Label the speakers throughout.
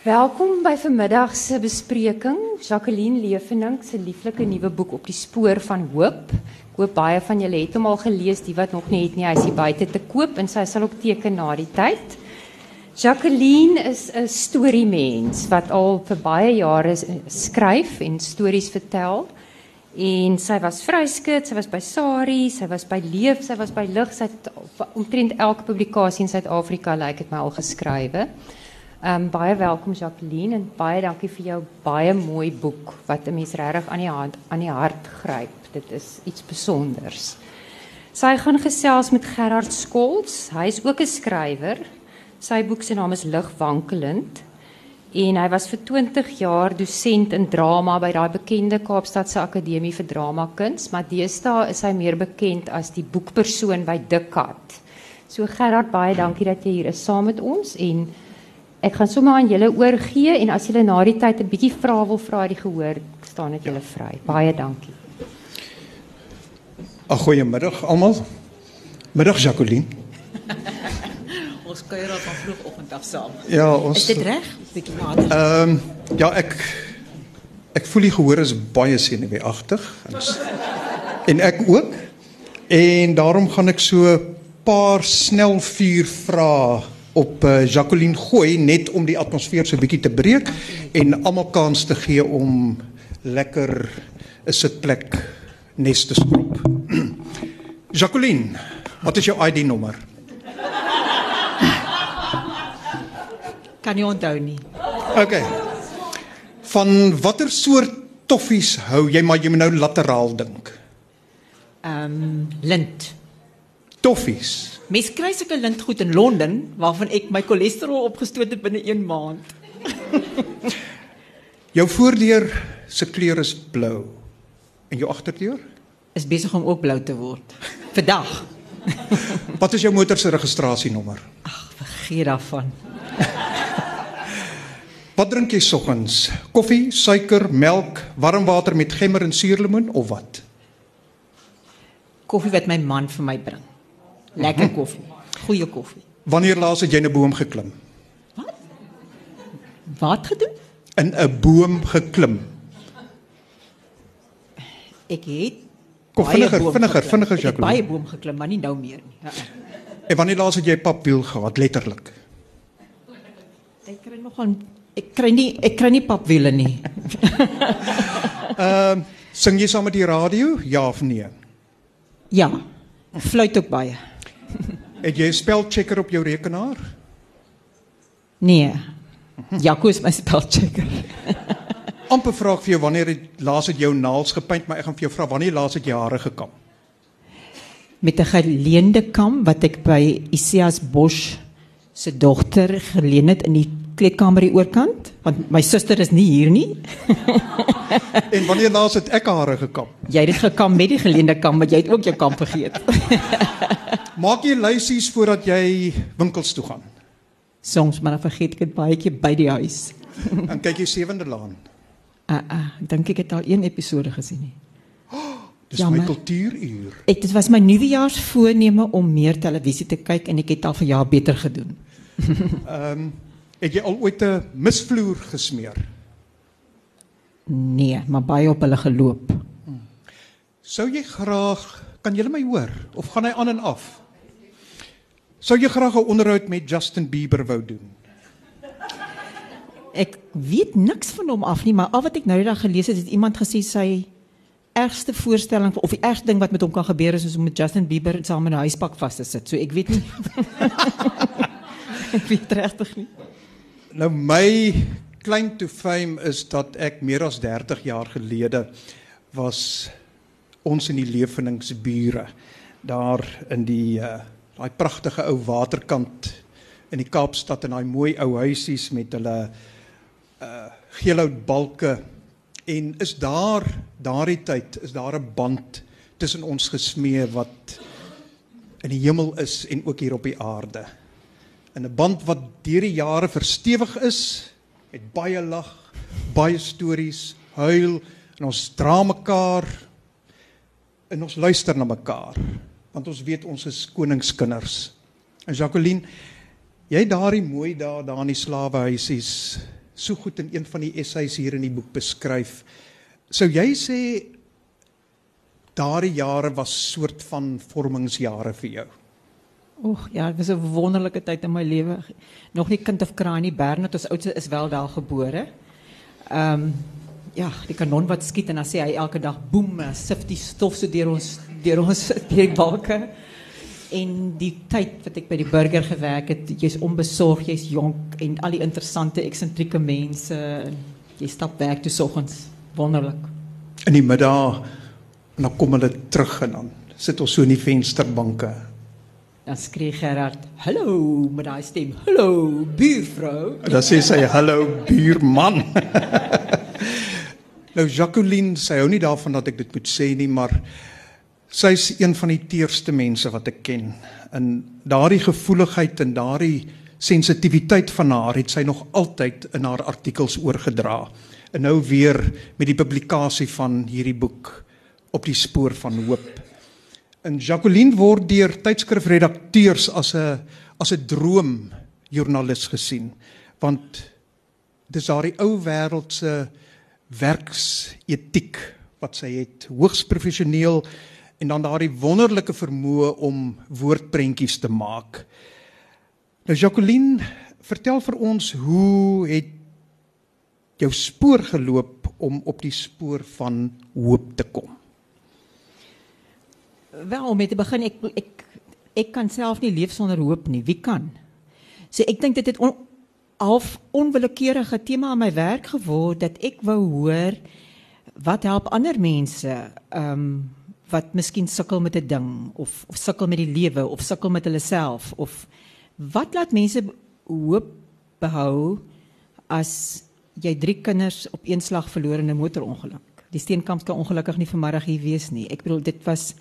Speaker 1: Welkom by vanmiddag se bespreking. Jacqueline Leefening se lieflike nuwe boek op die spoor van hoop. Ek hoop baie van julle het hom al gelees, die wat nog nie het nie, hy is hier buite te koop en sy sal ook teken na die tyd. Jacqueline is 'n storiemens wat al vir baie jare skryf en stories vertel. En sy was vryskut, sy was by Sari, sy was by Leef, sy was by Lig, sy het omtrent elke publikasie in Suid-Afrika lyk like dit al geskrywe. Ehm um, baie welkom Jacqueline en baie dankie vir jou baie mooi boek wat 'n mens regtig aan die hand aan die hart gryp. Dit is iets spesiaals. Sy gaan gesels met Gerard Skols. Hy is ook 'n skrywer. Sy boek se naam is Ligwankelend en hy was vir 20 jaar dosent in drama by daai bekende Kaapstadse Akademie vir Dramakuns, maar deesdae is hy meer bekend as die boekpersoon by Dikkat. So Gerard, baie dankie dat jy hier is saam met ons en Ek gaan sommer aan julle oorgee en as julle na die tyd 'n bietjie vra wil vra die gehoor, staan dit julle vry. Baie dankie.
Speaker 2: Ag goeiemiddag almal. Middag Jacqueline.
Speaker 3: ons kuier al van vroegoggend af saam.
Speaker 2: Ja, ons
Speaker 3: Is dit reg? Bietjie later.
Speaker 2: Ehm um, ja, ek ek voel die gehoor is baie senuweeagtig. En ek ook. En daarom gaan ek so 'n paar snel vuur vrae op uh, Jacqueline gooi net om die atmosfeer so 'n bietjie te breek en almal kans te gee om lekker 'n sitplek nes te skop. Jacqueline, wat is jou ID nommer?
Speaker 3: Kan nie onthou nie.
Speaker 2: OK. Van watter soort toffies hou jy maar jy moet nou lateraal dink?
Speaker 3: Ehm um, lint.
Speaker 2: Toffies.
Speaker 3: Mens kry sulke lintgoed in Londen waarvan ek my cholesterol opgestoot het binne 1 maand.
Speaker 2: jou voordeur se kleur is blou en jou agterdeur
Speaker 3: is besig om ook blou te word. Vandag.
Speaker 2: Wat is jou motor se registrasienommer?
Speaker 3: Ag, vergeet daarvan.
Speaker 2: wat drink jy soggens? Koffie, suiker, melk, warm water met gemmer en suurlemoen of wat?
Speaker 3: Koffie wat my man vir my bring. Lekker koffie. Goeie koffie.
Speaker 2: Wanneer laas het jy 'n boom geklim?
Speaker 3: Wat? Wat gedoen?
Speaker 2: In 'n boom geklim.
Speaker 3: Ek het
Speaker 2: Kom vinniger, vinniger, vinniger Jacques.
Speaker 3: Baie boom geklim, maar nie nou meer nie. Ja.
Speaker 2: En wanneer laas het jy papwiel gehad letterlik?
Speaker 3: Ek kry nog aan ek kry nie ek kry nie papwiele nie.
Speaker 2: Ehm uh, sing jy saam met die radio? Ja of nee?
Speaker 3: Ja. Fluit ook baie.
Speaker 2: Het jy 'n spelchecker op jou rekenaar?
Speaker 3: Nee. Jaco is my spelchecker.
Speaker 2: amper vra ek vir jou wanneer het laas het jou naels gepaint, maar ek gaan vir jou vra wanneer laas het jy hare gekam?
Speaker 3: Met 'n geleende kam wat ek by Isias Bosch se dogter geleen het in die kleedkamer hier oorkant, want my suster is nie hier nie.
Speaker 2: en wanneer laas het ek hare gekam?
Speaker 3: Jy het dit gekam met die geleende kam, maar jy het ook jou kam vergeet.
Speaker 2: Maak jy lysies voordat jy winkels toe gaan?
Speaker 3: Soms maar dan vergeet ek dit baie by die huis.
Speaker 2: en kyk jy Sewende Laan?
Speaker 3: Ah uh, ah, uh, dink ek het al een episode gesien nie.
Speaker 2: Dis Jammer. my kultuuruur.
Speaker 3: Ek dit was my nuwejaarsvoorneme om meer televisie te kyk en ek het al vir jaar beter gedoen.
Speaker 2: Ehm um, het jy al ooit 'n misvloer gesmeer?
Speaker 3: Nee, maar baie op hulle geloop. Hmm.
Speaker 2: Sou jy graag kan jy my hoor of gaan hy aan en af? Sou jy graag 'n onderhoud met Justin Bieber wou doen?
Speaker 3: Ek weet niks van hom af nie, maar al wat ek nou die dag gelees het, het iemand gesê sy ergste voorstelling of die ergste ding wat met hom kan gebeur is om met Justin Bieber saam in 'n huispak vas te sit. So ek weet nie. ek weet regtig nie.
Speaker 2: Nou my claim to fame is dat ek meer as 30 jaar gelede was ons in die Leefeningsbure daar in die uh, daai pragtige ou waterkant in die Kaapstad en daai mooi ou huisies met hulle uh geelhout balke en is daar daardie tyd is daar 'n band tussen ons gesmee wat in die hemel is en ook hier op die aarde. In 'n band wat deur die jare verstewig is met baie lag, baie stories, huil en ons dra mekaar en ons luister na mekaar want ons weet ons is koningskinders. En Jacqueline, jy daardie mooi dae daar in die slawehuisies so goed in een van die essays hier in die boek beskryf. Sou jy sê daardie jare was soort van vormingsjare vir jou?
Speaker 3: Och, ja, het was een wonderlijke tijd in mijn leven. Nog niet kind of kraai nie, Bernard, ons oudste is wel daar geboren. Um, ja, die kanon wat skiet en dan sê hy elke dag boem, en sif die stof so deur ons deur ons deur die balke. En die tyd wat ek by die burger gewerk het, jy's onbesorg, jy's jonk en al die interessante eksentrieke mense en jy stap werk toe soggens. Wonderlik.
Speaker 2: In die middag en dan kom hulle terug en dan sit ons so in die vensterbanke.
Speaker 3: Dan skree Gerard, "Hallo," met daai stem. "Hallo, buurvrou."
Speaker 2: Dan sê sy, "Hallo buurman." nou Jacqueline, sy hou nie daarvan dat ek dit moet sê nie, maar sy's een van die teerste mense wat ek ken. En daardie gevoeligheid en daardie sensitiwiteit van haar het sy nog altyd in haar artikels oorgedra. En nou weer met die publikasie van hierdie boek op die spoor van hoop. En Jacqueline word deur tydskrifredakteurs as 'n as 'n droomjoernalis gesien, want dis daardie ou wêreld se werksetiek wat sy het, hoogs professioneel en dan daardie wonderlike vermoë om woordprentjies te maak. Nou Jacqueline, vertel vir ons hoe het jou spoor geloop om op die spoor van hoop te kom?
Speaker 3: Wel, om mee te begin, ek ek ek kan self nie leef sonder hoop nie. Wie kan? So ek dink dit het on, half onwillekeurige tema aan my werk geword dat ek wou hoor wat help ander mense ehm um, wat miskien sukkel met 'n ding of of sukkel met die lewe of sukkel met hulle self of wat laat mense hoop behou as jy drie kinders op een slag verloor in 'n motorongeluk. Die steenkamp kan ongelukkig nie vanmiddag hier wees nie. Ek bedoel dit was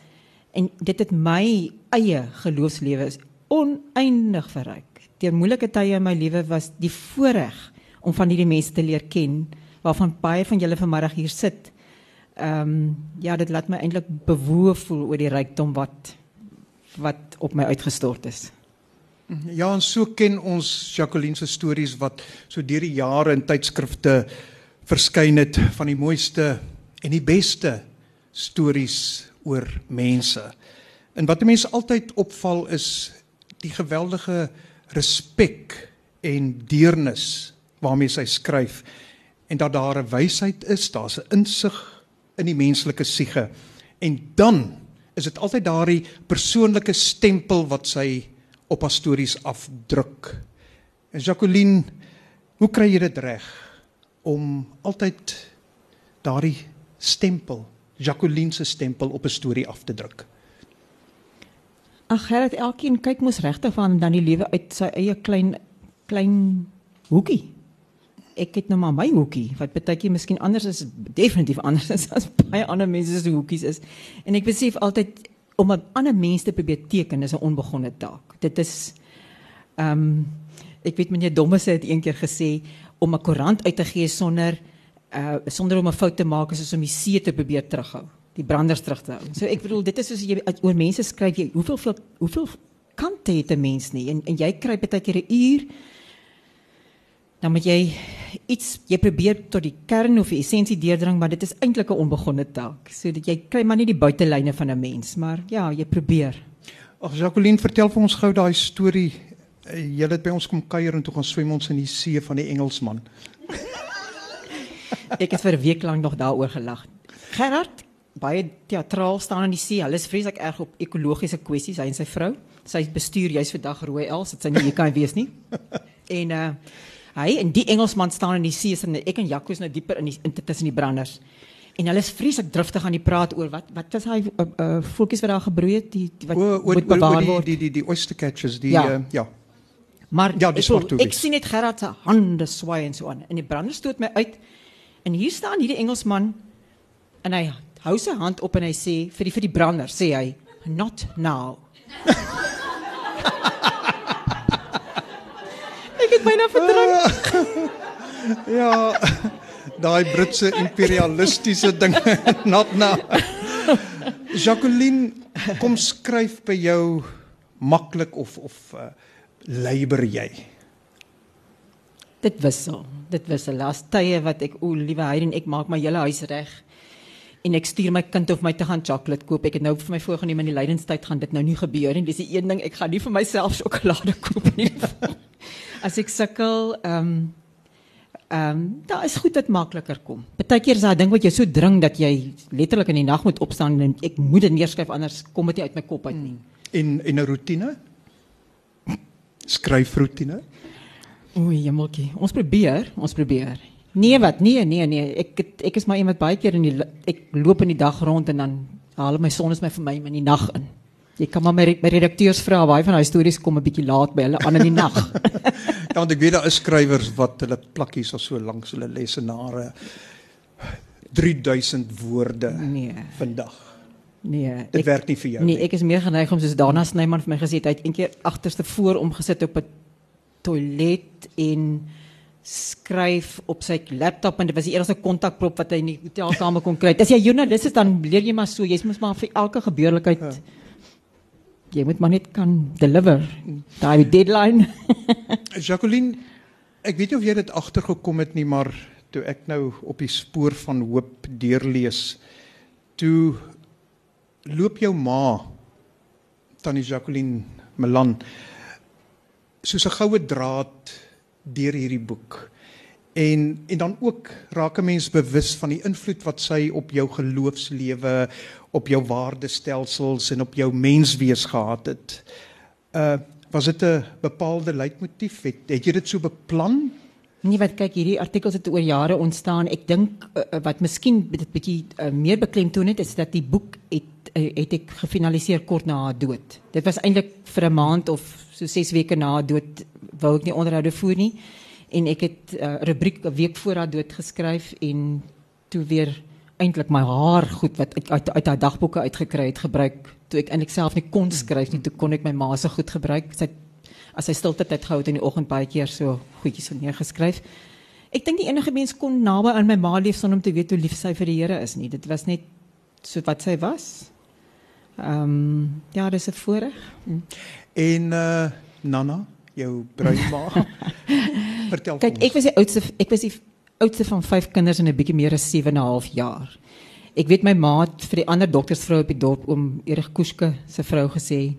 Speaker 3: En dit het my eie geloofslewe oneindig verryk. Deur moeilike tye in my lewe was die voorreg om van hierdie mense te leer ken waarvan baie van julle vanmiddag hier sit. Ehm um, ja, dit laat my eintlik bewoe voel oor die rykdom wat wat op my uitgestort is.
Speaker 2: Ja, en so ken ons Jacqueline se stories wat so deur die jare in tydskrifte verskyn het van die mooiste en die beste stories oor mense. En wat mense altyd opval is die geweldige respek en deernis waarmee sy skryf en dat daar 'n wysheid is, daar's 'n insig in die menslike siege. En dan is dit altyd daardie persoonlike stempel wat sy op haar stories afdruk. En Jacqueline, hoe kry jy dit reg om altyd daardie stempel Jacqueline se stempel op 'n storie af te druk.
Speaker 3: Ag, Gerard, elkeen kyk mos regtig van dan die lewe uit sy eie klein klein hoekie. Ek het nou maar my hoekie wat baie keer miskien anders is, definitief anders is as baie ander mense se hoekies is. En ek besef altyd om 'n ander mens te probeer teken is 'n onbegonne taak. Dit is ehm um, ek weet meneer Dommese het eendag gesê om 'n koerant uit te gee sonder uh sonder om 'n fout te maak is om die see te probeer terughou, die branders terug te hou. So ek bedoel dit is soos jy oor mense skryf jy hoeveel veel, hoeveel kante het 'n mens nie en en jy kry baie keer 'n uur dan moet jy iets jy probeer tot die kern of die essensie deurdring maar dit is eintlik 'n onbegonne taak. So dat jy kry maar nie die buitelyne van 'n mens, maar ja, jy probeer.
Speaker 2: Ag Jacqueline, vertel vir ons gou daai storie. Eh, jy het by ons kom kuier en toe gaan swem ons in die see van die Engelsman.
Speaker 3: Ek het vir 'n week lank nog daaroor gelag. Gerard, baie teatraal staan in die see. Hulle is vreeslik erg op ekologiese kwessies, hy en sy vrou. Sy bestuur juis vandag Rooi Els, dit sy nie hier kan wees nie. En uh hy en die Engelsman staan in die see en ek en Jaco is nou dieper in die in tussen die branders. En hulle is vreeslik driftig aan die praat oor wat wat was hy uh, uh voeltjies wat daar gebroei het, die, die wat
Speaker 2: o, moet bewaar word. Die die die oyster catchers, die ja. Uh, ja.
Speaker 3: Maar ja, ek, voel, ek sien net Gerard se hande swaai en so aan. En die branders stoot my uit. En hier staan hierdie Engelsman en hy hou sy hand op en hy sê vir die vir die brander sê hy not now. Ek het byna verdrink.
Speaker 2: ja. Daai Britse imperialistiese ding not now. Jacqueline kom skryf by jou maklik of of uh, leiber jy?
Speaker 3: Dit wissel. Dit wissel. Daar's tye wat ek o, liewe Heiden, ek maak my hele huis reg. En ek stuur my kind of my te gaan chocolate koop. Ek het nou vir my voorgenem in die lydenstyd gaan dit nou nie gebeur nie. Dis die een ding ek gaan nie vir myself sjokolade koop nie. As ek sukkel, ehm um, ehm um, daar is goed wat makliker kom. Partykeer is daar 'n ding wat jy so dring dat jy letterlik in die nag moet opstaan en ek moet dit neerskryf anders kom dit nie uit my kop uit nie.
Speaker 2: En en 'n roetine? Skryfroetine?
Speaker 3: Oei, jemeltjie. Ons probeer, ons probeer. Nee wat? Nee, nee, nee. Ek het, ek is maar iemand baie keer in die ek loop in die dag rond en dan haal my son is my vir my in die nag in. Jy kan maar my, my redakteurs vra baie van daai stories kom 'n bietjie laat by hulle aan in die nag.
Speaker 2: ja, want ek weet daar is skrywers wat hulle plakkies al so lank hulle lesenare 3000 woorde
Speaker 3: Nee.
Speaker 2: vandag.
Speaker 3: Nee,
Speaker 2: Dit
Speaker 3: ek,
Speaker 2: werk nie vir jou
Speaker 3: Nee,
Speaker 2: nie.
Speaker 3: ek is meer geneig om soos Dana Snyman vir my gesê het, hy het een keer agterste voor omgesit op 'n toilet en skryf op sy laptop en dit was die enigste kontakprop wat hy in die hotelkamer kon kry. As jy joernalis is dan leer jy maar so, jy moet maar vir elke gebeurlikheid
Speaker 2: Ja.
Speaker 3: jy moet maar net kan deliver. Daai deadline.
Speaker 2: Jacqueline, ek weet nie of jy dit agtergekom het nie, maar toe ek nou op die spoor van hoop deurlees, toe loop jou ma tannie Jacqueline Melan soos 'n goue draad deur hierdie boek. En en dan ook raak 'n mens bewus van die invloed wat sy op jou geloofslewe, op jou waardestelsels en op jou menswees gehad het. Uh was dit 'n bepaalde leitmotief? Het, het jy dit so beplan?
Speaker 3: Nee, wat kyk hierdie artikels het oor jare ontstaan. Ek dink uh, wat miskien dit bietjie uh, meer beklemtoon het is dat die boek het uh, het ek gefinaliseer kort na haar dood. Dit was eintlik vir 'n maand of so 6 weke na haar dood wou ek nie onderhoude voer nie en ek het 'n uh, rubriek 'n week voor haar dood geskryf en toe weer eintlik my haar goed wat uit uit, uit haar dagboeke uitgekry het gebruik toe ek eintlik self nie kon skryf nie toe kon ek my ma se goed gebruik sy het as hy stilte tyd gehou het in die oggend baie keer so goedjies so neergeskryf. Ek dink die enige mens kon naby aan my ma leef sonder om te weet hoe lief sy vir die Here is nie. Dit was net so wat sy was. Ehm um, ja, dis 'n voorreg.
Speaker 2: En uh Nana, jou bruidma. Vertel
Speaker 3: Kyk,
Speaker 2: vir
Speaker 3: ek was die oudste ek was die oudste van 5 kinders en 'n bietjie meer as 7 en 'n half jaar. Ek weet my ma het vir die ander doktersvrou op die dorp oom Erik Koeske se vrou gesê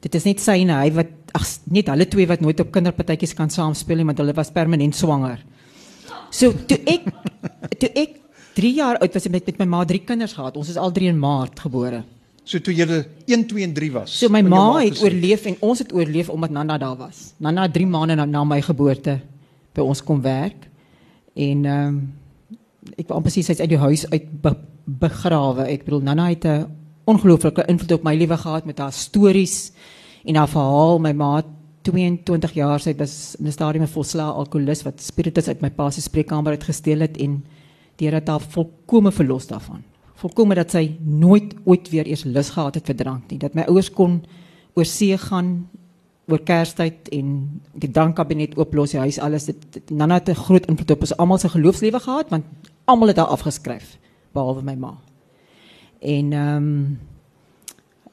Speaker 3: dit is net sy en hy wat ag net hulle twee wat nooit op kinderpartytjies kan saamspeel nie want hulle was permanent swanger. So toe ek toe ek 3 jaar oud was met met my ma drie kinders gehad. Ons is al drie in Maart gebore.
Speaker 2: So toe jy 1 2 en 3 was.
Speaker 3: So my
Speaker 2: jou
Speaker 3: ma het
Speaker 2: gesê.
Speaker 3: oorleef en ons het oorleef omdat Nana daar was. Nana het 3 maande na, na my geboorte by ons kom werk. En ehm um, ek wou amper sê sy is uit die huis uit be, begrawe. Ek bedoel Nana het 'n ongelooflike invloed op my lewe gehad met haar stories en haar verhaal. My ma het 22 jaar sy was in 'n stadium 'n volslae alkoholist wat spiritus uit my pa se spreekkamer uit gesteel het en Here het haar volkome verlos daarvan. Volkome dat sy nooit ooit weer eens lus gehad het vir drank nie. Dat my ouers kon oor see gaan oor Kerstyd en die drankkabinet ooplos, die huis alles. Dit, dit Nana het 'n groot invloed op ons almal se geloofslewe gehad want almal het haar afgeskryf behalwe my ma. En ehm um,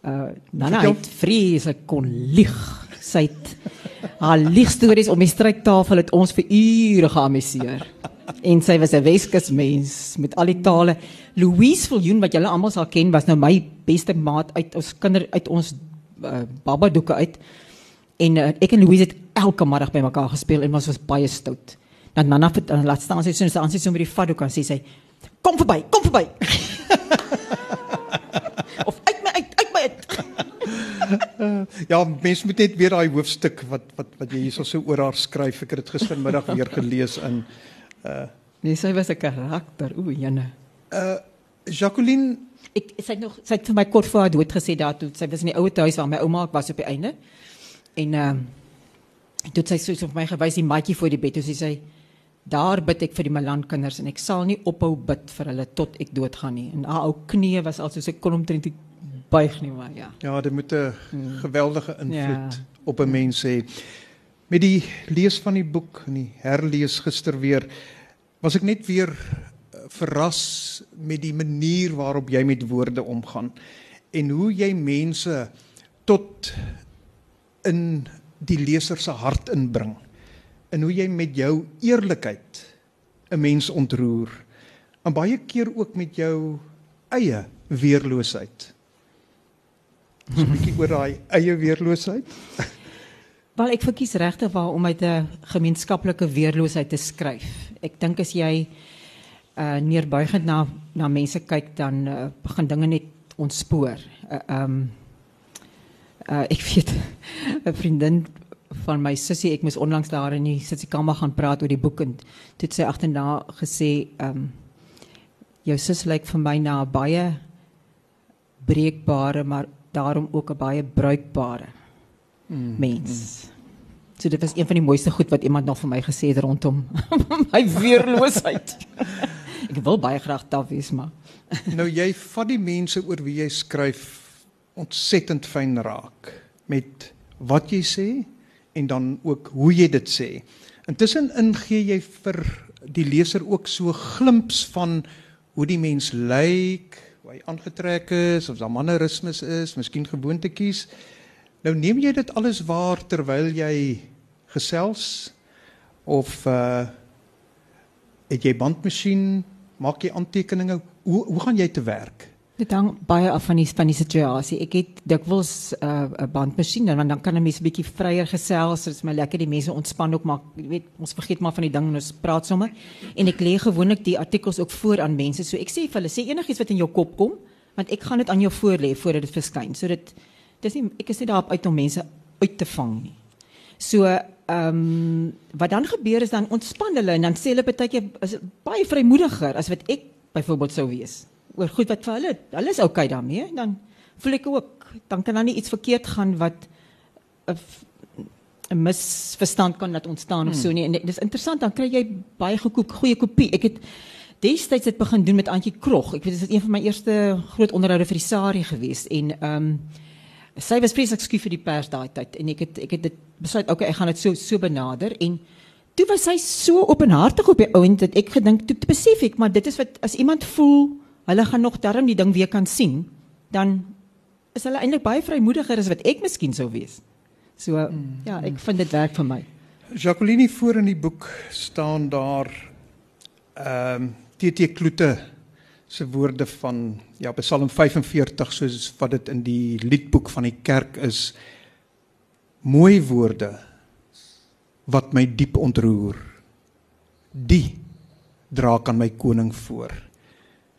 Speaker 3: uh Nana het vreeslik kon lieg. Sy het haar liegstories om die stryktafel het ons vir ure geamuseer. En sy was 'n Weskus mens met al die tale. Louise Viljoen wat julle almal sal ken was nou my beste maat uit ons kinder uit ons uh, babadoeke uit. En uh, ek en Louise het elke middag by mekaar gespeel en ons was baie stout. Dan Nana het dan laat staan sy so staan sy so met die vatdoek en sê sy kom verby, kom verby. uit.
Speaker 2: Ja, mens moet net weer daai hoofstuk wat wat wat jy hierso so oor haar skryf. Ek het dit gistermiddag weer gelees in uh
Speaker 3: Nee, sy was 'n karakter. O, jene.
Speaker 2: uh Jacqueline
Speaker 3: Ek sy het nog sy het vir my kort voor haar dood gesê daar toe sy was in die ouer huis waar my ouma ook was op die einde. En ehm uh, toe sy so so vir my gewys die matjie voor die bed. Toe sê sy daar bid ek vir die Malan kinders en ek sal nie ophou bid vir hulle tot ek doodgaan nie. En haar ou knie was al soos ek kon omtrent nie buig nie maar ja.
Speaker 2: Ja, dit moet 'n geweldige invloed
Speaker 3: Ja.
Speaker 2: op 'n mens hê. Met die lees van die boek en die herlees gister weer was ek net weer eh, verras met die manier waarop jy met woorde omgaan en hoe jy mense tot in die leser se hart inbring. in hoe jy met jou eerlikheid 'n mens ontroer. En baie keer ook met jou eie weerloosheid. 'n bietjie oor daai eie weerloosheid.
Speaker 3: Wel ek verkies regtig waar om uit 'n gemeenskaplike weerloosheid te skryf. Ek dink as jy uh neerbuigend na na mense kyk dan uh, begin dinge net ontspoor. Ehm uh, um, uh ek weet 'n vriendin van my sussie, ek moes onlangs daar in die sitkamer gaan praat oor die boek en toe het sy agterna gesê ehm um, jou sussie lyk vir my na 'n baie breekbare maar daarom ook 'n baie bruikbare mm, mens. Mm. So dit was een van die mooiste goed wat iemand nog vir my gesê het rondom my weerloosheid. ek wil baie graag taaf wees maar.
Speaker 2: nou jy vat die mense oor wie jy skryf ontsettend fyn raak met wat jy sê en dan ook hoe jy dit sê. Intussen ingee jy vir die leser ook so glimps van hoe die mens lyk, hoe hy aangetrek is, of daar mannerismes is, miskien gewoontetjies. Nou neem jy dit alles waar terwyl jy gesels of uh het jy bandmasjien, maak jy aantekeninge, hoe hoe gaan jy te werk?
Speaker 3: Dit hang baie af van die van die situasie. Ek het dikwels 'n uh, bandmasjien en dan kan 'n mens 'n bietjie vryer gesels. Dit is my lekker die mense ontspan ook maar jy weet ons vergeet maar van die ding en ons praat sommer. En ek lê gewoonlik die artikels ook voor aan mense. So ek sê vir hulle sê enigiets wat in jou kop kom, want ek gaan dit aan jou voor lê voordat dit verskyn. So dit dis nie ek is nie daarop uit om mense uit te vang nie. So ehm um, wat dan gebeur is dan ontspan hulle en dan sê hulle baie keer is baie vrymoediger as wat ek byvoorbeeld sou wees oor goed wat vir hulle hulle is okay daarmee dan voel ek ook dan kan dan nie iets verkeerd gaan wat 'n misverstand kan laat ontstaan hmm. of so nie. En dis interessant dan kry jy baie gekoop goeie kopie. Ek het destyds dit begin doen met Antjie Krog. Ek weet dit is een van my eerste groot onderhoude vir die Sari gewees en ehm um, sy was vreeslik skief vir die pers daai tyd. En ek het ek het dit besluit okay ek gaan dit so so benader. En toe was sy so openhartig op die ouend dat ek gedink toe besef ek maar dit is wat as iemand voel hulle gaan nog darm die ding weer kan sien, dan is hulle eintlik baie vrymoediger as wat ek miskien sou wees. So mm. ja, ek vind dit werk vir my.
Speaker 2: Jacqueline voor in die boek staan daar ehm um, TT Kloete se woorde van ja Psalm 45 soos wat dit in die liedboek van die kerk is. Mooi woorde wat my diep ontroer. Die dra kan my koning voor.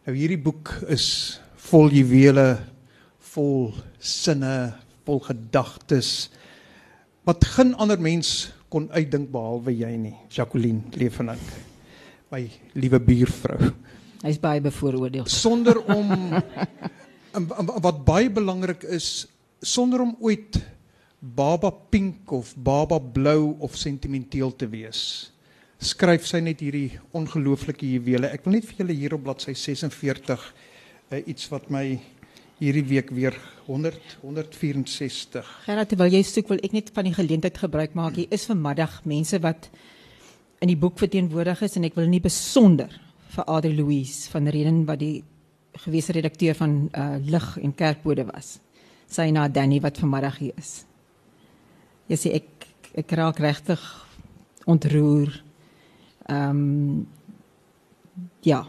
Speaker 2: Nou hierdie boek is vol juwele, vol sinne, vol gedagtes wat geen ander mens kon uitdink behalwe jy nie. Jacqueline Leefenik, my liewe buurvrou.
Speaker 3: Hy's baie bevooroordeel.
Speaker 2: Sonder om wat baie belangrik is, sonder om ooit baba pink of baba blou of sentimenteel te wees skryf sy net hierdie ongelooflike juwele. Ek wil net vir julle hier op bladsy 46 uh, eh, iets wat my hierdie week weer 100 164.
Speaker 3: Gerard, terwyl jy soek, wil ek net van die geleentheid gebruik maak. Hier is vanmiddag mense wat in die boek verteenwoordig is en ek wil nie besonder vir Adri Louise van Reden wat die gewese redakteur van uh, Lig en Kerkbode was. Sy na Danny wat vanmiddag hier is. Jy sê ek ek raak regtig ontroer Ehm um, ja,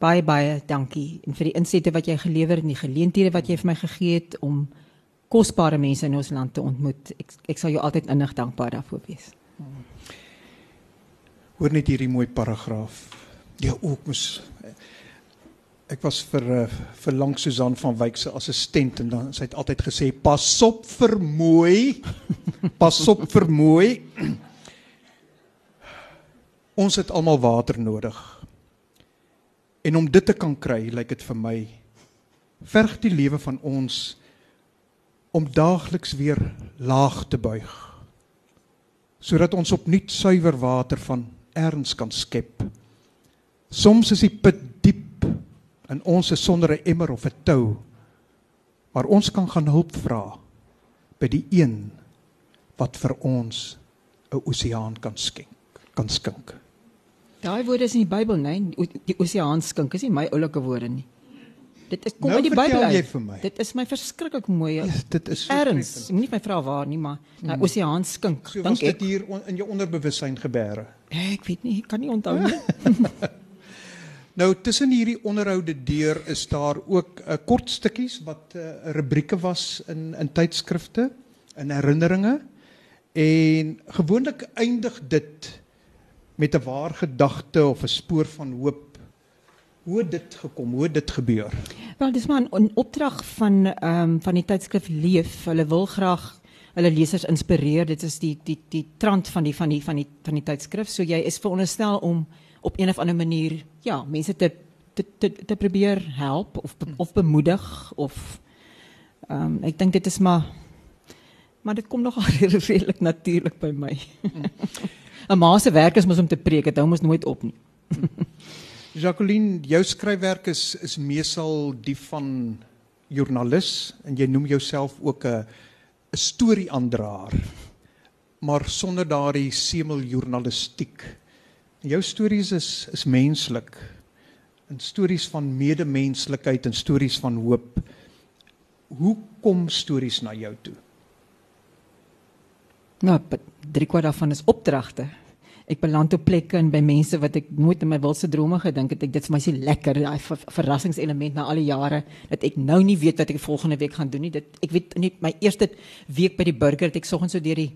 Speaker 3: baie baie dankie en vir die insette wat jy gelewer en die geleenthede wat jy vir my gegee het om kosbare mense in ons land te ontmoet. Ek ek sal jou altyd innig dankbaar daarvoor wees.
Speaker 2: Hoor net hierdie mooi paragraaf. Ja, ook mos ek was vir uh, vir lank Susan van Wyk se assistent en dan sy het altyd gesê pas op vir mooi. pas op vir mooi. Ons het almal water nodig. En om dit te kan kry, lyk dit vir my verg die lewe van ons om daagliks weer laag te buig sodat ons opnuut suiwer water van erns kan skep. Soms is die put diep en ons is sonder 'n emmer of 'n tou. Maar ons kan gaan hulp vra by die een wat vir ons 'n oseaan kan skenk, kan skink.
Speaker 3: Daai woorde is in die Bybel, nee, die oseaan skink, is nie my oulike woorde nie. Dit is kom
Speaker 2: Nou
Speaker 3: uit die Bybel. uit. Dit is my verskriklik mooi.
Speaker 2: Ja, dit is so
Speaker 3: Erns, ek nie my vra waar nie, maar mm. Oseaan skink,
Speaker 2: So was
Speaker 3: dink
Speaker 2: dit hier on, in jou onderbewussyn gebeure.
Speaker 3: Ek weet nie, ek kan nie onthou nie.
Speaker 2: Nou tussen hierdie onderhoude deur is daar ook 'n uh, kort stukkies wat 'n uh, rubrieke was in in tydskrifte, in herinneringe en gewoonlik eindig dit met 'n waar gedagte of 'n spoor van hoop. Hoe het dit gekom? Hoe het dit gebeur?
Speaker 3: Wel, dis maar 'n opdrag van ehm um, van die tydskrif Leef. Hulle wil graag hulle lesers inspireer. Dit is die die die trant van die van die van die van die tydskrif. So jy is veronderstel om op een of ander manier ja, mense te te te, te probeer help of of bemoedig of ehm um, ek dink dit is maar maar dit kom nogal redelik natuurlik by my. 'n Ma se werk is mos om te preek, dit hou mos nooit op nie.
Speaker 2: Jacqueline, jou skryfwerk is is meesal die van joernalis en jy noem jouself ook 'n 'n storieaandraer. Maar sonder daardie semel journalistiek. En jou stories is is menslik. En stories van medemenslikheid en stories van hoop. Hoe kom stories na jou toe?
Speaker 3: Nou, drie kwart daarvan is opdragte. Ek beland op plekke en by mense wat ek nooit in my wildste drome gedink het. Ek dit vir my so lekker, daai ver, verrassingselement na al die jare dat ek nou nie weet wat ek volgende week gaan doen nie. Dit ek weet net my eerste week by die burger het ek soggens so deur die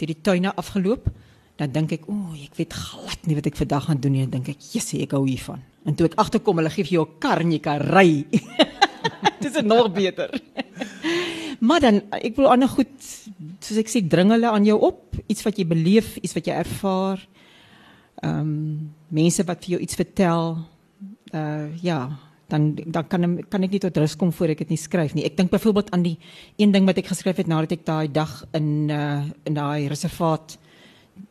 Speaker 3: deur die tuine afgeloop. Dan dink ek, o, ek weet glad nie wat ek vandag gaan doen nie. Dan dink ek, "Jessie, ek hou hiervan." En toe ek agterkom, hulle gee vir jou 'n kar en jy kan ry. Dit is nog beter. Maar dan ek wil ander goed soos ek sê dring hulle aan jou op, iets wat jy beleef, iets wat jy ervaar. Ehm um, mense wat vir jou iets vertel. Uh ja, dan dan kan kan ek nie tot rus kom voor ek dit nie skryf nie. Ek dink byvoorbeeld aan die een ding wat ek geskryf het nadat ek daai dag in uh in daai reservaat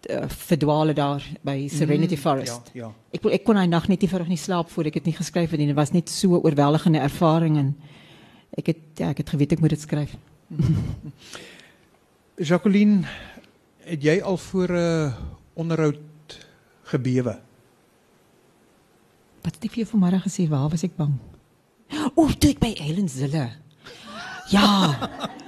Speaker 3: uh, verdwaal daar by Serenity Forest.
Speaker 2: Ja, ja.
Speaker 3: Ek ek kon daai nag net nie vinnig nie slaap voor ek dit nie geskryf het nie. Dit was net so 'n oorweldigende ervaring en ek het ja, ek het geweet ek moet dit skryf.
Speaker 2: Jacqueline, het jy al voor 'n onderhoud gebewe?
Speaker 3: Wat het ek vir jou vanmiddag gesê? Waar was ek bang? O, toe ek by Helen Zille. Ja,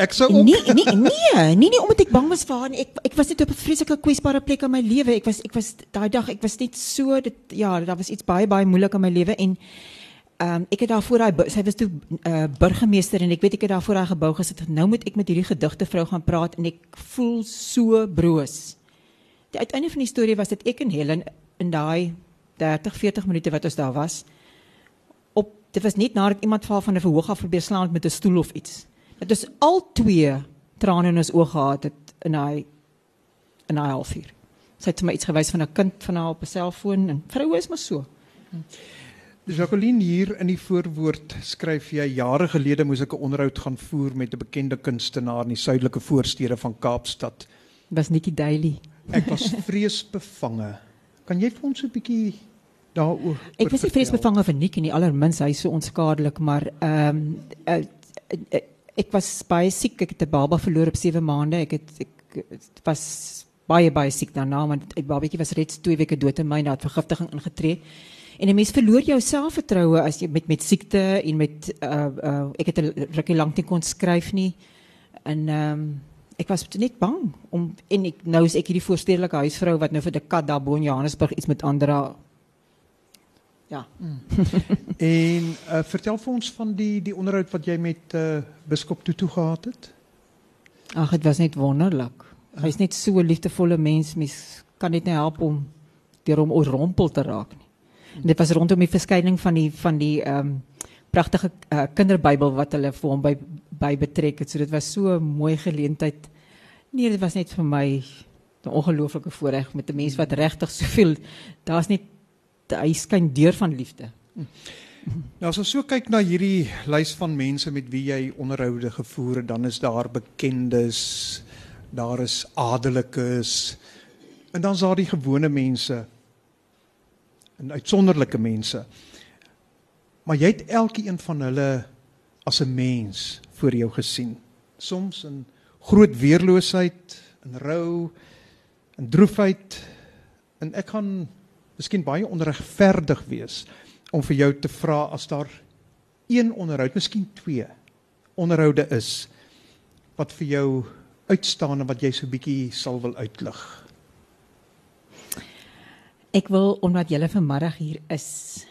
Speaker 2: Ek sou ook
Speaker 3: nee, nee, nee, nee, nee, omdat ek bang was vir haar nie. Ek ek was net op 'n vreeslike kwesbare plek in my lewe. Ek was ek was daai dag, ek was net so dit ja, daar was iets baie baie moeilik in my lewe en um, ek het daar voor daai sy was toe uh, burgemeester en ek weet ek het daar voor daai gebou gesit. Nou moet ek met hierdie gedigte vrou gaan praat en ek voel so broos. Die uiteinde van die storie was dit ek en Helen in daai 30 40 minute wat ons daar was op dit was net nadat iemand val van 'n verhoog af probeer slaan met 'n stoel of iets. Dit is al twee trane in ons oë gehad het in daai in daai halfuur. Sy het vir my iets gewys van 'n kind van haar op 'n selfoon en vroue is maar so.
Speaker 2: Jacqueline hier in die voorwoord skryf jy jare gelede moes ek 'n onderhoud gaan voer met 'n bekende kunstenaar in die suidelike voorstede van Kaapstad.
Speaker 3: Was Nikki Daly.
Speaker 2: Ek was vreesbevange. Kan jy vir ons 'n bietjie daaroor
Speaker 3: Ek was nie vreesbevange vir Nikki nie, allermins hy is so onskadelik, maar ehm um, uh, uh, ek was baie siek. Ek het 'n baba verloor op 7 maande. Ek het ek het was baie baie siek daarna want 'n babatjie was reeds 2 weke dood in my na vergiftiging ingetree. En 'n mens verloor jou selfvertroue as jy met met siekte en met uh uh ek het 'n rukkie lank nie kon skryf nie. En ehm um, ek was net bang om en ek nou is ek hierdie voorstedelike huisvrou wat nou vir 'n kat daar bo in Johannesburg iets met aandra. Ja.
Speaker 2: En uh, vertel vir ons van die die onderhoud wat jy met uh, biskop Tutu gehad het.
Speaker 3: Ag, dit was net wonderlik. Hy's net so 'n liefdevolle mens. Mens kan net nie help om deur hom oorrompel te raak nie. En dit was rondom die verskyning van die van die ehm um, pragtige uh, kinderbybel wat hulle vir hom by by betrek het. So dit was so 'n mooi geleentheid. Nee, dit was net vir my 'n ongelooflike voorreg met 'n mens wat regtig soveel daar's net hy skyn deur van liefde.
Speaker 2: Nou as ons so kyk na hierdie lys van mense met wie jy onderhoude gevoer het, dan is daar bekendes, daar is adellikes en dan's daar die gewone mense en uitsonderlike mense. Maar jy het elkeen van hulle as 'n mens voor jou gesien. Soms in groot weerloosheid, in rou, in droefheid en ek gaan miskien baie onregverdig wees om vir jou te vra as daar een onderhoud, miskien twee onderhoude is wat vir jou uitstaan en wat jy so bietjie sal wil uitlig?
Speaker 3: Ek wil omdat julle vanmiddag hier is.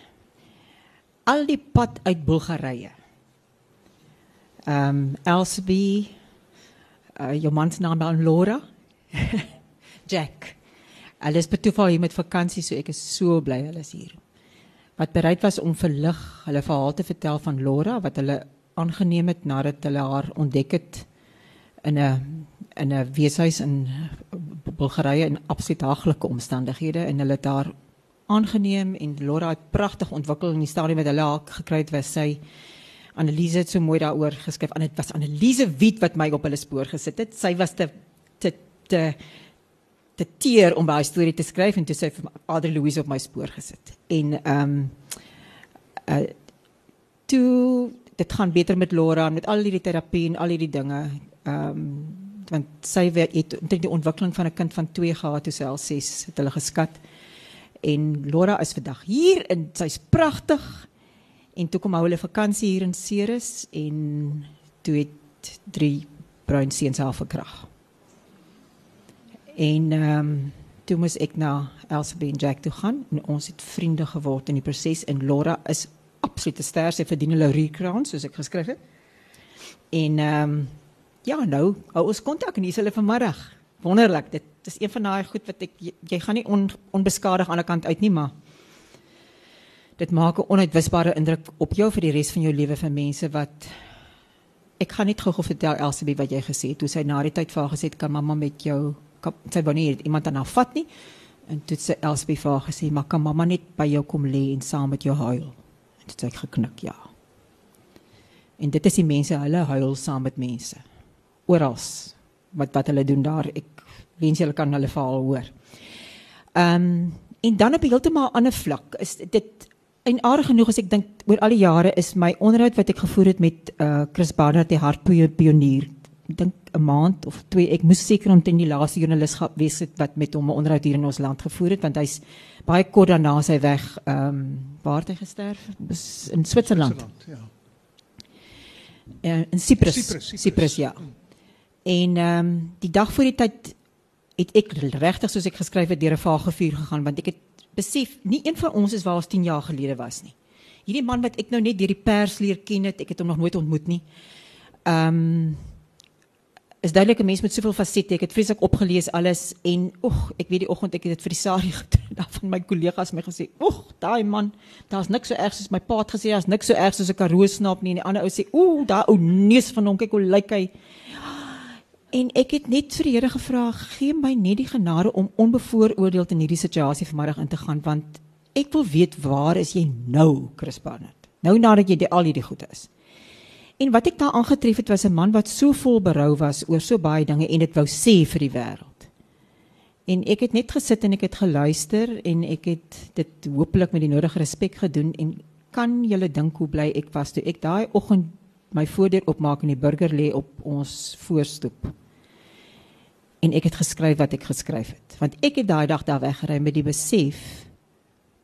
Speaker 3: Al die pad uit Bulgarië. Ehm um, Elsbie uh, jou man se naam dan Laura. Jack. Alles betoeval hier met vakansie, so ek is so bly hulle is hier. Wat bereid was om verlig hulle verhaal te vertel van Laura wat hulle aangeneem het nadat hulle haar ontdek het in 'n in 'n weeshuis in Bulgarië in absoluut haglike omstandighede en hulle het daar aangeneem en Laura het pragtig ontwikkel in die stadium wat hulle haar gekry het was sy Annelise het so mooi daaroor geskryf. En dit was Annelise Wit wat my op hulle spoor gesit het. Sy was te te te te teer om by haar storie te skryf en toe sy vir Adri Louise op my spoor gesit. En ehm um, uh, toe dit gaan beter met Laura met al hierdie terapie en al hierdie dinge. Ehm um, want sy het omtrent die ontwikkeling van 'n kind van 2 gehad toe sy al 6 het hulle geskat. En Laura is vandag hier en sy's pragtig. En toe kom hulle vakansie hier in Ceres en toe het drie bruin seuns haar verkrag. En ehm um, toe moes ek na Elsabie en Jack toe gaan en ons het vriende geword in die proses en Laura is absolute ster sy verdien 'n laurierkrans soos ek geskryf het. En ehm um, Ja, nou, hou ons kontak en hier is hulle vanmiddag. Wonderlik. Dit is een van daai goed wat ek jy, jy gaan nie on, onbeskadig aan die kant uit nie, maar dit maak 'n onuitwisbare indruk op jou vir die res van jou lewe vir mense wat ek gaan net gou-gou vertel Elsabie wat jy gesê het. Toe sy na die tyd vir haar gesê het kan mamma met jou kan, sy wou nie iemand aan haar vat nie. En toe sê Elsabie vir haar gesê, "Maar kan mamma net by jou kom lê en saam met jou huil?" En toe sê ek geknik, "Ja." En dit is die mense, hulle huil saam met mense oral wat wat hulle doen daar. Ek wens julle kan hulle verhaal hoor. Ehm um, en dan op 'n heeltemal ander vlak is dit en aardig genoeg as ek dink oor al die jare is my onderhoud wat ek gevoer het met uh Chris Barnard die hartpionier. Ek dink 'n maand of twee ek moes seker omtrent die laaste joernalis wees het wat met hom 'n onderhoud hier in ons land gevoer het want hy's baie kort daarna sy weg ehm um, waar het hy gesterf? In Switserland. Ja. Uh, in Cyprus. Cyprus, Cyprus ja. Hmm. En ehm um, die dag voor die tyd het ek regtig soos ek geskryf het deur 'n vage vuur gegaan want ek het besef nie een van ons is waar ons 10 jaar gelede was nie. Hierdie man wat ek nou net deur die pers leer ken het, ek het hom nog nooit ontmoet nie. Ehm um, is duidelik 'n mens met soveel fasette. Ek het vreeslik opgelees alles en oeg, ek weet die oggend ek het dit vir die Sari gedoen. Daar van my kollegas my gesê, "Oeg, daai man, daar's niks so erg soos my pa het gesê, daar's niks so erg soos 'n karoo snaap nie." En die ander ou sê, "Ooh, daai ou neus van hom, kyk hoe lyk hy." En ek het net vir die Here gevra, gee my net die genade om onbevooroordeeld in hierdie situasie vanmiddag in te gaan want ek wil weet waar is jy nou, Chris Barnett? Nou nadat jy die, al hierdie goed is. En wat ek daar aangetref het was 'n man wat so vol berou was oor so baie dinge en dit wou sê vir die wêreld. En ek het net gesit en ek het geluister en ek het dit hopelik met die nodige respek gedoen en kan julle dink hoe bly ek was toe ek daai oggend my voordeur oopmaak en die burger lê op ons voorstoep en ek het geskryf wat ek geskryf het. Want ek het daai dag daar weggery met die besef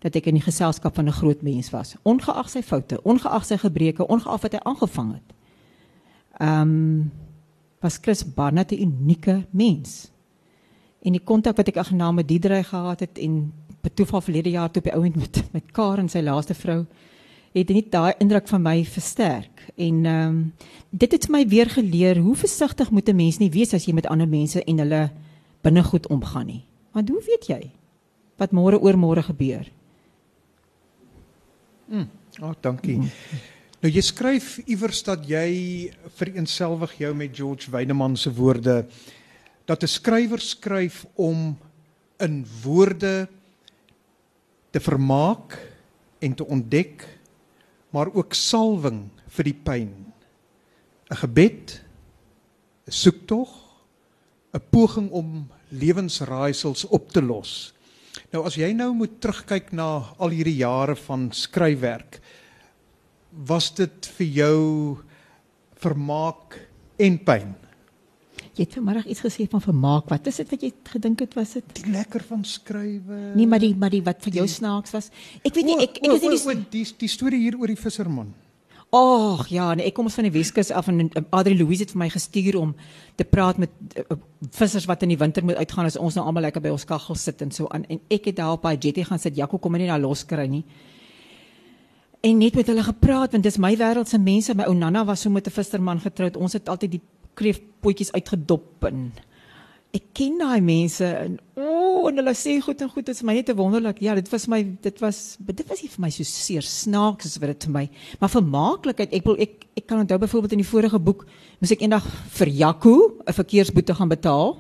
Speaker 3: dat ek in die geselskap van 'n groot mens was. Ongeag sy foute ongeag sy gebreke ongeag wat hy aangevang het. Ehm um, was Chris Barnett 'n unieke mens. En die kontak wat ek agternaam met Diedrey gehad het en betoeval verlede jaar toe op die ouend met met Karen sy laaste vrou het net daai indruk van my versterk en ehm um, dit het my weer geleer hoe versigtig moet 'n mens nie wees as jy met ander mense en hulle binnegoed omgaan nie want hoe weet jy wat môre oor môre gebeur
Speaker 2: mm. oh dankie mm. nou jy skryf iewers dat jy vereenselwig jou met George Weideman se woorde dat 'n skrywer skryf om in woorde te vermaak en te ontdek maar ook salwing vir die pyn. 'n Gebed, 'n soektog, 'n poging om lewensraaisels op te los. Nou as jy nou moet terugkyk na al hierdie jare van skryfwerk, was dit vir jou vermaak en pyn?
Speaker 3: Jy het vanmiddag iets gesê van vermaak. Wat is dit wat jy gedink het was dit?
Speaker 2: Die lekker van skrywe.
Speaker 3: Nee, maar die maar die wat vir jou die, snaaks was. Ek weet nie ek ek is nie
Speaker 2: die die, die storie hier oor die visserman.
Speaker 3: Ag ja, nee, ek kom ons van die Weskus af en Adri Louise het vir my gestuur om te praat met uh, vissers wat in die winter moet uitgaan as ons nou almal lekker by ons kaggel sit en so aan en ek het daar op by jetty gaan sit. Jaco kom nie daar los kry nie. En net met hulle gepraat want dis my wêreld se mense. My ou Nanna was so met 'n visserman getroud. Ons het altyd die kreefpotjies uitgedop en ek ken daai mense en o, oh, en hulle sê goed en goed, dit is my net te wonderlik. Ja, dit was my dit was dit was nie vir my so seer snaaks as wat dit vir my, maar vermaaklikheid. Ek wil ek ek kan onthou byvoorbeeld in die vorige boek moes ek eendag vir Jaco 'n verkeersboete gaan betaal.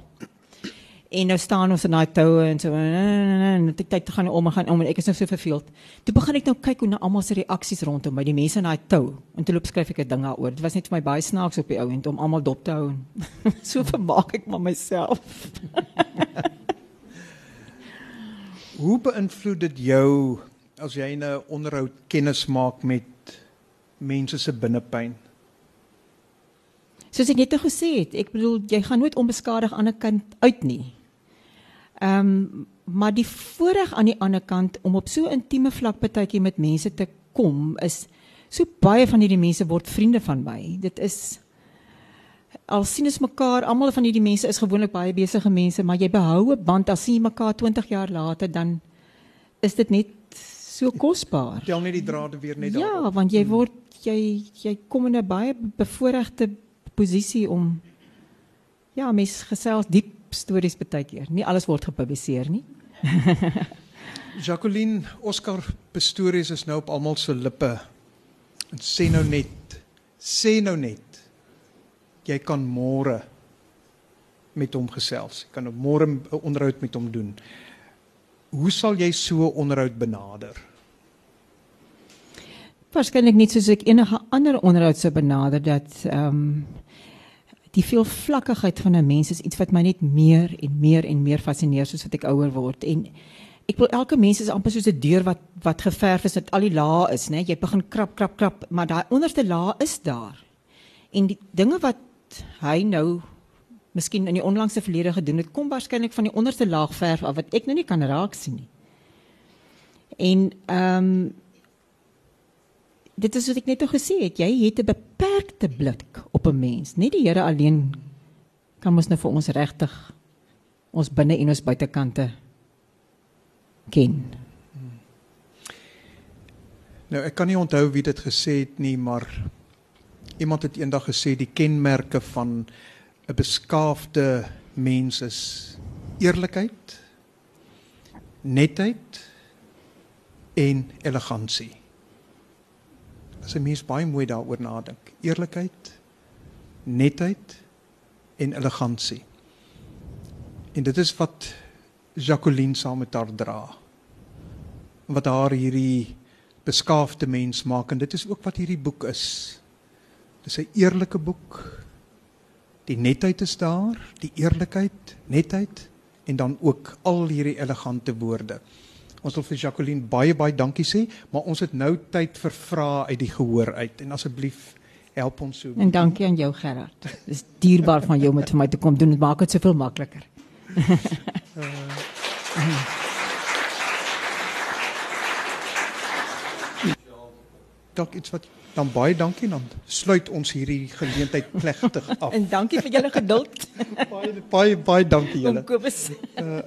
Speaker 3: En nou staan ons in daai toue en so en dit tyd te gaan om en gaan om en ek is nou so verveeld. Toe begin ek nou kyk hoe na almal se reaksies rondom my, die mense in daai tou. En toe loop skryf ek 'n ding daaroor. Dit was net vir my baie snaaks op die ou end om almal dop te hou. so vermaak ek maar myself.
Speaker 2: hoe beïnvloed dit jou as jy 'n onderhoud kennis maak met mense se binnepyn?
Speaker 3: Soos ek net gesê het, ek bedoel jy gaan nooit onbeskadig aan 'n kant uit nie. Ehm um, maar die voorreg aan die ander kant om op so intieme vlak partytjie met mense te kom is so baie van hierdie mense word vriende van my. Dit is al sien ons mekaar, almal van hierdie mense is gewoonlik baie besige mense, maar jy behou 'n band as sien mekaar 20 jaar later dan is dit net so kosbaar.
Speaker 2: Tel net die drade weer net
Speaker 3: ja, daarop. Ja, want jy hmm. word jy jy kom in 'n baie bevoordeelde posisie om ja, mens gesels diep stories baie keer. Nie alles word gepubliseer nie.
Speaker 2: Jacqueline Oscar Pistorius is nou op almal se lippe. En sê nou net, sê nou net. Jy kan môre met hom gesels. Jy kan môre 'n onderhoud met hom doen. Hoe sal jy so 'n onderhoud benader?
Speaker 3: Waarskynlik net soos ek enige ander onderhoud sou benader dat ehm um, die veelvlakkigheid van 'n mens is iets wat my net meer en meer en meer fascineer soos wat ek ouer word. En ek wil elke mens is amper soos 'n deur wat wat geverf is dat al die lae is nê jy begin krap krap krap maar daai onderste laag is daar. En die dinge wat hy nou miskien in die onlangse verlede gedoen het kom waarskynlik van die onderste laag verf af wat ek nou nie kan raak sien nie. En ehm um, dit is wat ek net gesê het, jy het 'n beperkte blik op 'n mens. Net die Here alleen kan ons nou vir ons regtig ons binne en ons buitekante ken.
Speaker 2: Nou ek kan nie onthou wie dit gesê het nie, maar iemand het eendag gesê die kenmerke van 'n beskaafde mens is eerlikheid, netheid en elegansie as 'n mens baie mooi daaroor nadink. Eerlikheid, netheid en elegansie. En dit is wat Jacqueline saam met haar dra. Wat haar hierdie beskaafde mens maak en dit is ook wat hierdie boek is. Dis 'n eerlike boek. Die netheid is daar, die eerlikheid, netheid en dan ook al hierdie elegante woorde. Ons wil vir Jacqueline baie baie dankie sê, maar ons het nou tyd vir vrae uit die gehoor uit en asseblief help ons so.
Speaker 3: En dankie aan jou Gerard. Dis dierbaar van jou om met vir my te kom doen. Dit maak dit soveel makliker.
Speaker 2: Dalk iets wat dan baie dankie dan sluit ons hierdie geleentheid plegtig af.
Speaker 3: en dankie vir julle geduld.
Speaker 2: baie baie baie dankie julle.
Speaker 3: Kom Kobus. Uh,